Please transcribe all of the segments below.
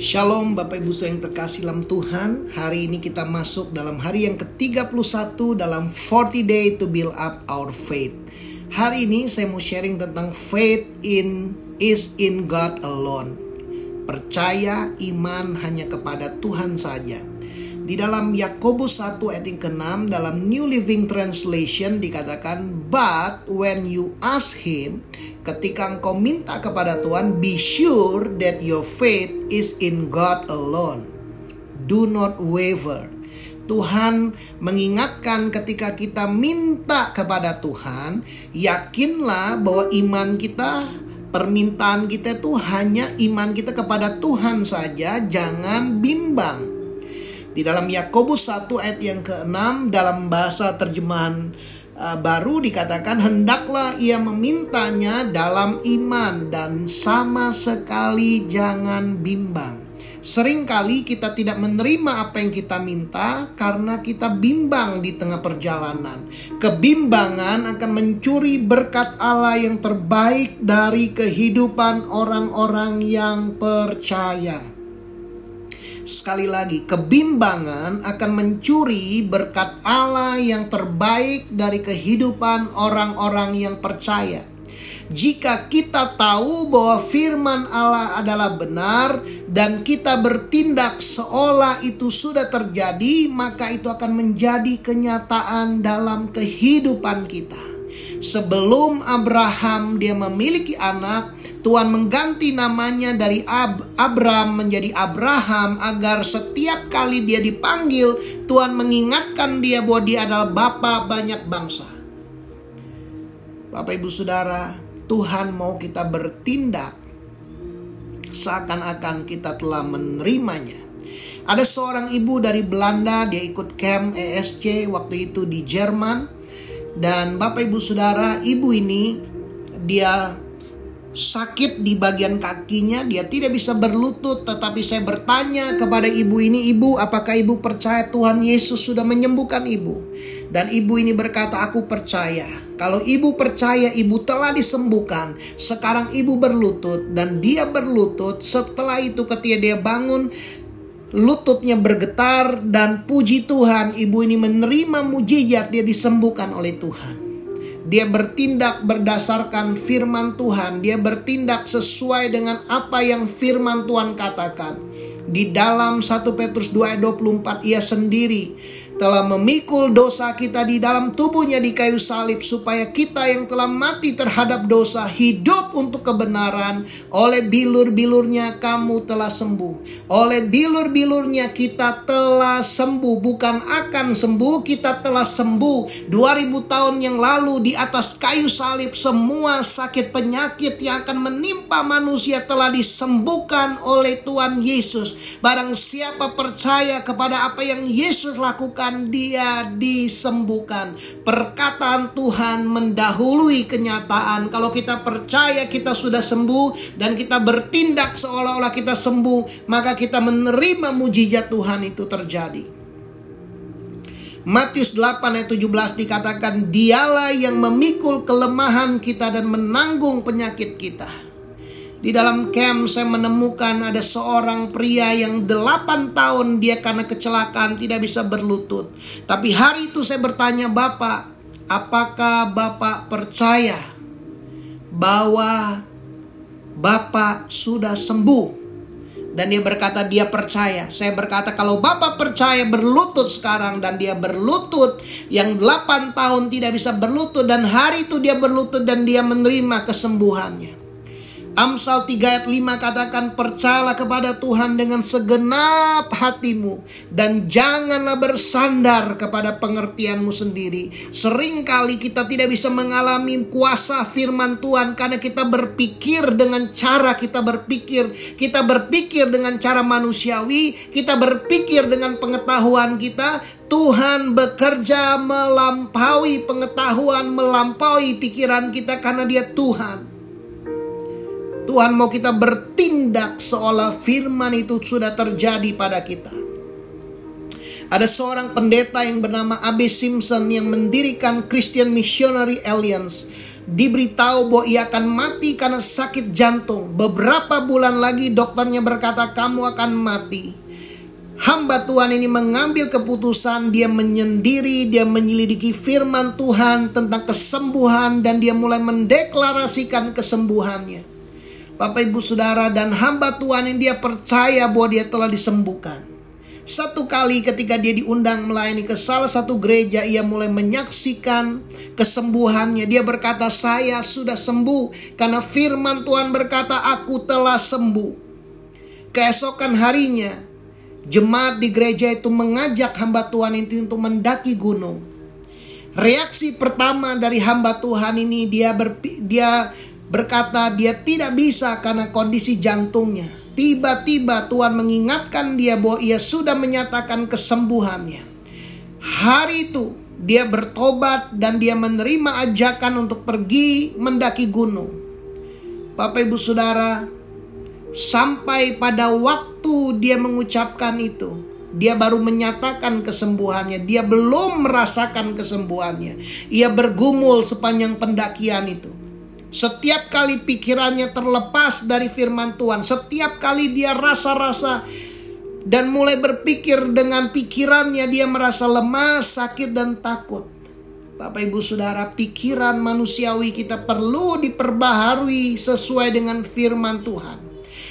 Shalom Bapak Ibu yang terkasih dalam Tuhan. Hari ini kita masuk dalam hari yang ke-31 dalam 40 day to build up our faith. Hari ini saya mau sharing tentang faith in is in God alone. Percaya iman hanya kepada Tuhan saja di dalam Yakobus 1 ayat yang ke-6 dalam New Living Translation dikatakan but when you ask him ketika engkau minta kepada Tuhan be sure that your faith is in God alone. Do not waver. Tuhan mengingatkan ketika kita minta kepada Tuhan yakinlah bahwa iman kita permintaan kita itu hanya iman kita kepada Tuhan saja jangan bimbang di dalam Yakobus 1 ayat yang ke-6 dalam bahasa terjemahan uh, baru dikatakan hendaklah ia memintanya dalam iman dan sama sekali jangan bimbang. Seringkali kita tidak menerima apa yang kita minta karena kita bimbang di tengah perjalanan. Kebimbangan akan mencuri berkat Allah yang terbaik dari kehidupan orang-orang yang percaya. Sekali lagi, kebimbangan akan mencuri berkat Allah yang terbaik dari kehidupan orang-orang yang percaya. Jika kita tahu bahwa firman Allah adalah benar dan kita bertindak seolah itu sudah terjadi, maka itu akan menjadi kenyataan dalam kehidupan kita. Sebelum Abraham dia memiliki anak, Tuhan mengganti namanya dari Ab Abram menjadi Abraham agar setiap kali dia dipanggil Tuhan mengingatkan dia bahwa dia adalah bapa banyak bangsa. Bapak Ibu Saudara, Tuhan mau kita bertindak seakan-akan kita telah menerimanya. Ada seorang ibu dari Belanda, dia ikut camp ESC waktu itu di Jerman. Dan Bapak Ibu Saudara, ibu ini dia sakit di bagian kakinya, dia tidak bisa berlutut, tetapi saya bertanya kepada ibu ini, "Ibu, apakah ibu percaya Tuhan Yesus sudah menyembuhkan ibu?" Dan ibu ini berkata, "Aku percaya." Kalau ibu percaya ibu telah disembuhkan, sekarang ibu berlutut dan dia berlutut. Setelah itu ketika dia bangun, lututnya bergetar dan puji Tuhan, ibu ini menerima mujizat dia disembuhkan oleh Tuhan. Dia bertindak berdasarkan firman Tuhan. Dia bertindak sesuai dengan apa yang firman Tuhan katakan. Di dalam 1 Petrus 2 ayat 24 ia sendiri telah memikul dosa kita di dalam tubuhnya di kayu salib supaya kita yang telah mati terhadap dosa hidup untuk kebenaran. Oleh bilur-bilurnya kamu telah sembuh. Oleh bilur-bilurnya kita telah sembuh. Bukan akan sembuh kita telah sembuh. 2000 tahun yang lalu di atas kayu salib semua sakit penyakit yang akan menimpa manusia telah disembuhkan oleh Tuhan Yesus. Barang siapa percaya kepada apa yang Yesus lakukan dia disembuhkan. Perkataan Tuhan mendahului kenyataan. Kalau kita percaya kita sudah sembuh dan kita bertindak seolah-olah kita sembuh, maka kita menerima mujizat Tuhan itu terjadi. Matius 8 ayat 17 dikatakan dialah yang memikul kelemahan kita dan menanggung penyakit kita. Di dalam camp saya menemukan ada seorang pria yang delapan tahun dia karena kecelakaan tidak bisa berlutut. Tapi hari itu saya bertanya Bapak, apakah Bapak percaya bahwa Bapak sudah sembuh? Dan dia berkata dia percaya. Saya berkata kalau Bapak percaya berlutut sekarang dan dia berlutut yang delapan tahun tidak bisa berlutut dan hari itu dia berlutut dan dia menerima kesembuhannya. Amsal 3 ayat 5 katakan percayalah kepada Tuhan dengan segenap hatimu dan janganlah bersandar kepada pengertianmu sendiri. Seringkali kita tidak bisa mengalami kuasa firman Tuhan karena kita berpikir dengan cara kita berpikir, kita berpikir dengan cara manusiawi, kita berpikir dengan pengetahuan kita, Tuhan bekerja melampaui pengetahuan, melampaui pikiran kita karena Dia Tuhan. Tuhan mau kita bertindak seolah firman itu sudah terjadi pada kita. Ada seorang pendeta yang bernama Abe Simpson yang mendirikan Christian Missionary Alliance. diberitahu bahwa ia akan mati karena sakit jantung. Beberapa bulan lagi dokternya berkata kamu akan mati. Hamba Tuhan ini mengambil keputusan, dia menyendiri, dia menyelidiki firman Tuhan tentang kesembuhan dan dia mulai mendeklarasikan kesembuhannya. Bapak Ibu Saudara dan hamba Tuhan ini dia percaya bahwa dia telah disembuhkan. Satu kali ketika dia diundang melayani ke salah satu gereja, ia mulai menyaksikan kesembuhannya. Dia berkata, "Saya sudah sembuh karena firman Tuhan berkata, Aku telah sembuh." Keesokan harinya, jemaat di gereja itu mengajak hamba Tuhan itu untuk mendaki gunung. Reaksi pertama dari hamba Tuhan ini dia dia berkata dia tidak bisa karena kondisi jantungnya. Tiba-tiba Tuhan mengingatkan dia bahwa ia sudah menyatakan kesembuhannya. Hari itu dia bertobat dan dia menerima ajakan untuk pergi mendaki gunung. Bapak Ibu Saudara, sampai pada waktu dia mengucapkan itu, dia baru menyatakan kesembuhannya. Dia belum merasakan kesembuhannya. Ia bergumul sepanjang pendakian itu. Setiap kali pikirannya terlepas dari firman Tuhan, setiap kali dia rasa-rasa dan mulai berpikir dengan pikirannya dia merasa lemas, sakit dan takut. Bapak Ibu Saudara, pikiran manusiawi kita perlu diperbaharui sesuai dengan firman Tuhan.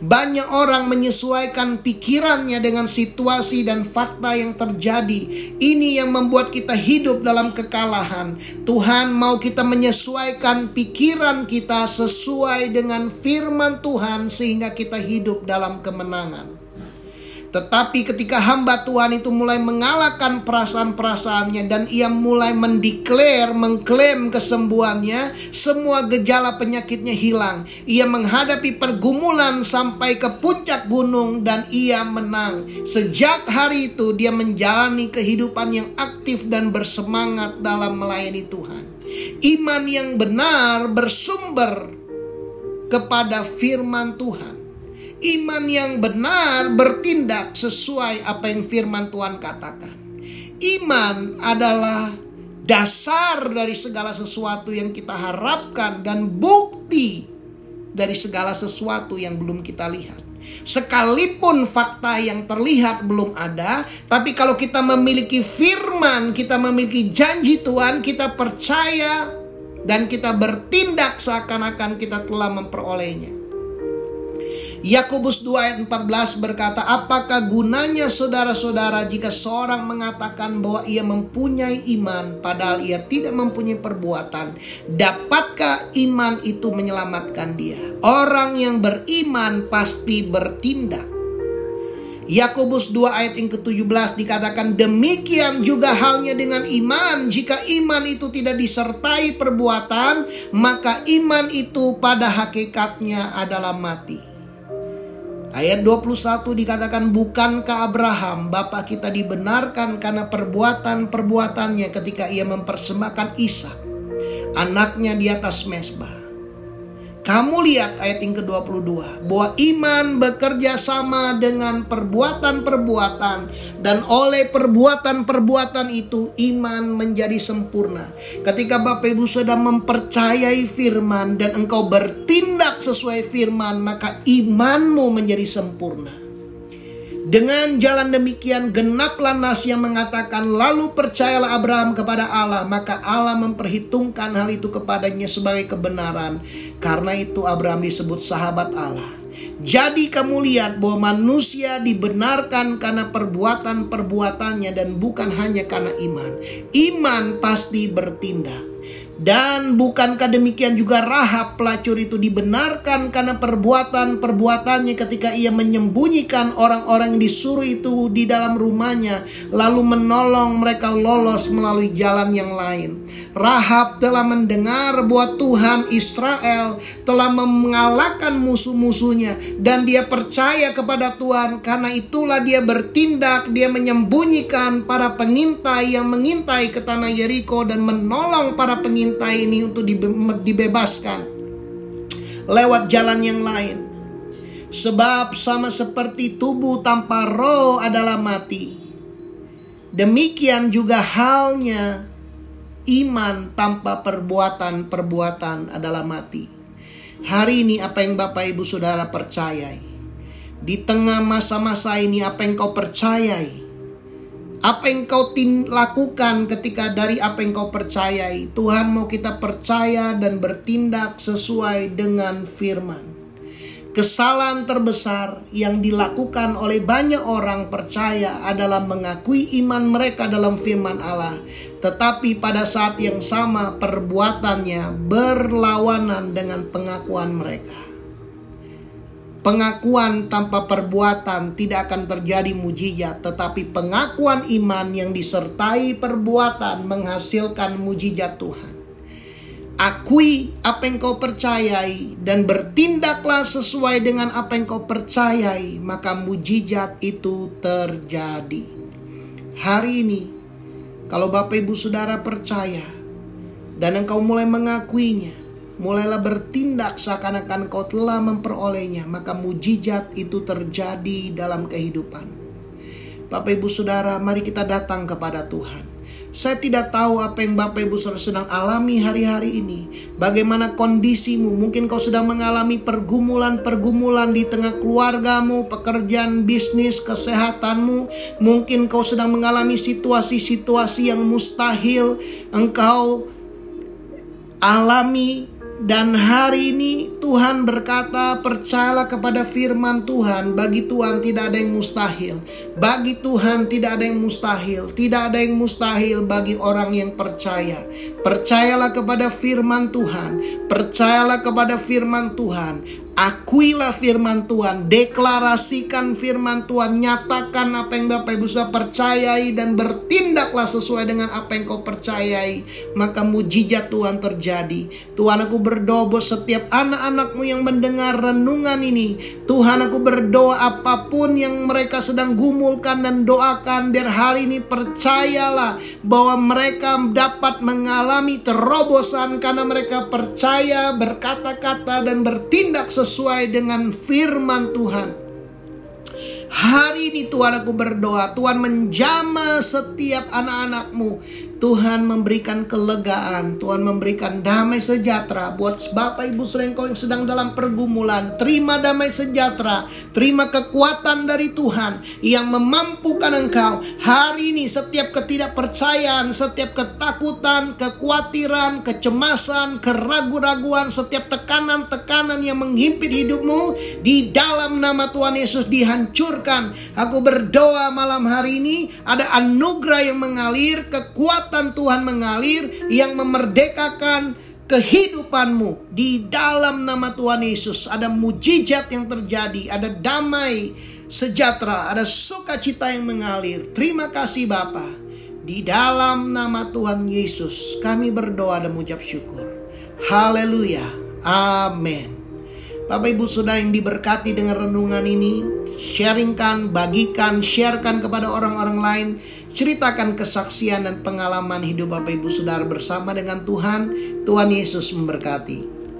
Banyak orang menyesuaikan pikirannya dengan situasi dan fakta yang terjadi. Ini yang membuat kita hidup dalam kekalahan. Tuhan mau kita menyesuaikan pikiran kita sesuai dengan firman Tuhan sehingga kita hidup dalam kemenangan. Tetapi ketika hamba Tuhan itu mulai mengalahkan perasaan-perasaannya dan ia mulai mendeklar, mengklaim kesembuhannya, semua gejala penyakitnya hilang. Ia menghadapi pergumulan sampai ke puncak gunung dan ia menang. Sejak hari itu dia menjalani kehidupan yang aktif dan bersemangat dalam melayani Tuhan. Iman yang benar bersumber kepada firman Tuhan Iman yang benar bertindak sesuai apa yang firman Tuhan katakan. Iman adalah dasar dari segala sesuatu yang kita harapkan dan bukti dari segala sesuatu yang belum kita lihat. Sekalipun fakta yang terlihat belum ada, tapi kalau kita memiliki firman, kita memiliki janji Tuhan, kita percaya dan kita bertindak seakan-akan kita telah memperolehnya. Yakobus 2 ayat 14 berkata, "Apakah gunanya saudara-saudara jika seorang mengatakan bahwa ia mempunyai iman padahal ia tidak mempunyai perbuatan? Dapatkah iman itu menyelamatkan dia?" Orang yang beriman pasti bertindak. Yakobus 2 ayat yang ke-17 dikatakan demikian juga halnya dengan iman jika iman itu tidak disertai perbuatan maka iman itu pada hakikatnya adalah mati. Ayat 21 dikatakan bukankah Abraham bapak kita dibenarkan karena perbuatan-perbuatannya ketika ia mempersembahkan Ishak anaknya di atas mesbah. Kamu lihat ayat yang ke-22 bahwa iman bekerja sama dengan perbuatan-perbuatan dan oleh perbuatan-perbuatan itu iman menjadi sempurna. Ketika Bapak Ibu sudah mempercayai firman dan engkau bertindak sesuai firman maka imanmu menjadi sempurna. Dengan jalan demikian genaplah nas yang mengatakan lalu percayalah Abraham kepada Allah maka Allah memperhitungkan hal itu kepadanya sebagai kebenaran karena itu Abraham disebut sahabat Allah. Jadi kamu lihat bahwa manusia dibenarkan karena perbuatan-perbuatannya dan bukan hanya karena iman. Iman pasti bertindak. Dan bukankah demikian juga Rahab pelacur itu dibenarkan karena perbuatan-perbuatannya ketika ia menyembunyikan orang-orang yang disuruh itu di dalam rumahnya lalu menolong mereka lolos melalui jalan yang lain. Rahab telah mendengar bahwa Tuhan Israel telah mengalahkan musuh-musuhnya dan dia percaya kepada Tuhan karena itulah dia bertindak dia menyembunyikan para pengintai yang mengintai ke tanah Yeriko dan menolong para pengintai ini untuk dibebaskan lewat jalan yang lain sebab sama seperti tubuh tanpa roh adalah mati demikian juga halnya iman tanpa perbuatan-perbuatan adalah mati. Hari ini apa yang Bapak Ibu Saudara percayai? Di tengah masa-masa ini apa yang kau percayai? Apa yang kau lakukan ketika dari apa yang kau percayai? Tuhan mau kita percaya dan bertindak sesuai dengan firman. Kesalahan terbesar yang dilakukan oleh banyak orang percaya adalah mengakui iman mereka dalam firman Allah, tetapi pada saat yang sama perbuatannya berlawanan dengan pengakuan mereka. Pengakuan tanpa perbuatan tidak akan terjadi mujizat, tetapi pengakuan iman yang disertai perbuatan menghasilkan mujizat Tuhan. Akui apa yang kau percayai dan bertindaklah sesuai dengan apa yang kau percayai, maka mujizat itu terjadi. Hari ini, kalau Bapak Ibu Saudara percaya dan engkau mulai mengakuinya, mulailah bertindak seakan-akan kau telah memperolehnya, maka mujizat itu terjadi dalam kehidupan. Bapak Ibu Saudara, mari kita datang kepada Tuhan. Saya tidak tahu apa yang Bapak Ibu Saudara sedang alami hari-hari ini. Bagaimana kondisimu? Mungkin kau sedang mengalami pergumulan-pergumulan di tengah keluargamu, pekerjaan, bisnis, kesehatanmu. Mungkin kau sedang mengalami situasi-situasi yang mustahil engkau alami dan hari ini Tuhan berkata, percayalah kepada firman Tuhan. Bagi Tuhan tidak ada yang mustahil. Bagi Tuhan tidak ada yang mustahil. Tidak ada yang mustahil bagi orang yang percaya. Percayalah kepada firman Tuhan. Percayalah kepada firman Tuhan. Akuilah firman Tuhan, deklarasikan firman Tuhan, nyatakan apa yang Bapak Ibu sudah percayai dan bertindaklah sesuai dengan apa yang kau percayai. Maka mujizat Tuhan terjadi. Tuhan aku berdoa buat setiap anak-anakmu yang mendengar renungan ini. Tuhan aku berdoa apa pun yang mereka sedang gumulkan dan doakan biar hari ini percayalah bahwa mereka dapat mengalami terobosan karena mereka percaya berkata-kata dan bertindak sesuai sesuai dengan firman Tuhan. Hari ini Tuhan aku berdoa, Tuhan menjama setiap anak-anakmu Tuhan memberikan kelegaan, Tuhan memberikan damai sejahtera buat Bapak Ibu Serengkau yang sedang dalam pergumulan. Terima damai sejahtera, terima kekuatan dari Tuhan yang memampukan engkau. Hari ini setiap ketidakpercayaan, setiap ketakutan, kekhawatiran, kecemasan, keraguan-raguan, setiap tekanan-tekanan yang menghimpit hidupmu di dalam nama Tuhan Yesus dihancurkan. Aku berdoa malam hari ini ada anugerah yang mengalir, kekuatan kekuatan Tuhan mengalir yang memerdekakan kehidupanmu di dalam nama Tuhan Yesus. Ada mujizat yang terjadi, ada damai sejahtera, ada sukacita yang mengalir. Terima kasih Bapa. Di dalam nama Tuhan Yesus kami berdoa dan mengucap syukur. Haleluya. Amin. Bapak Ibu Saudara yang diberkati dengan renungan ini, sharingkan, bagikan, sharekan kepada orang-orang lain Ceritakan kesaksian dan pengalaman hidup Bapak Ibu Saudara bersama dengan Tuhan. Tuhan Yesus memberkati.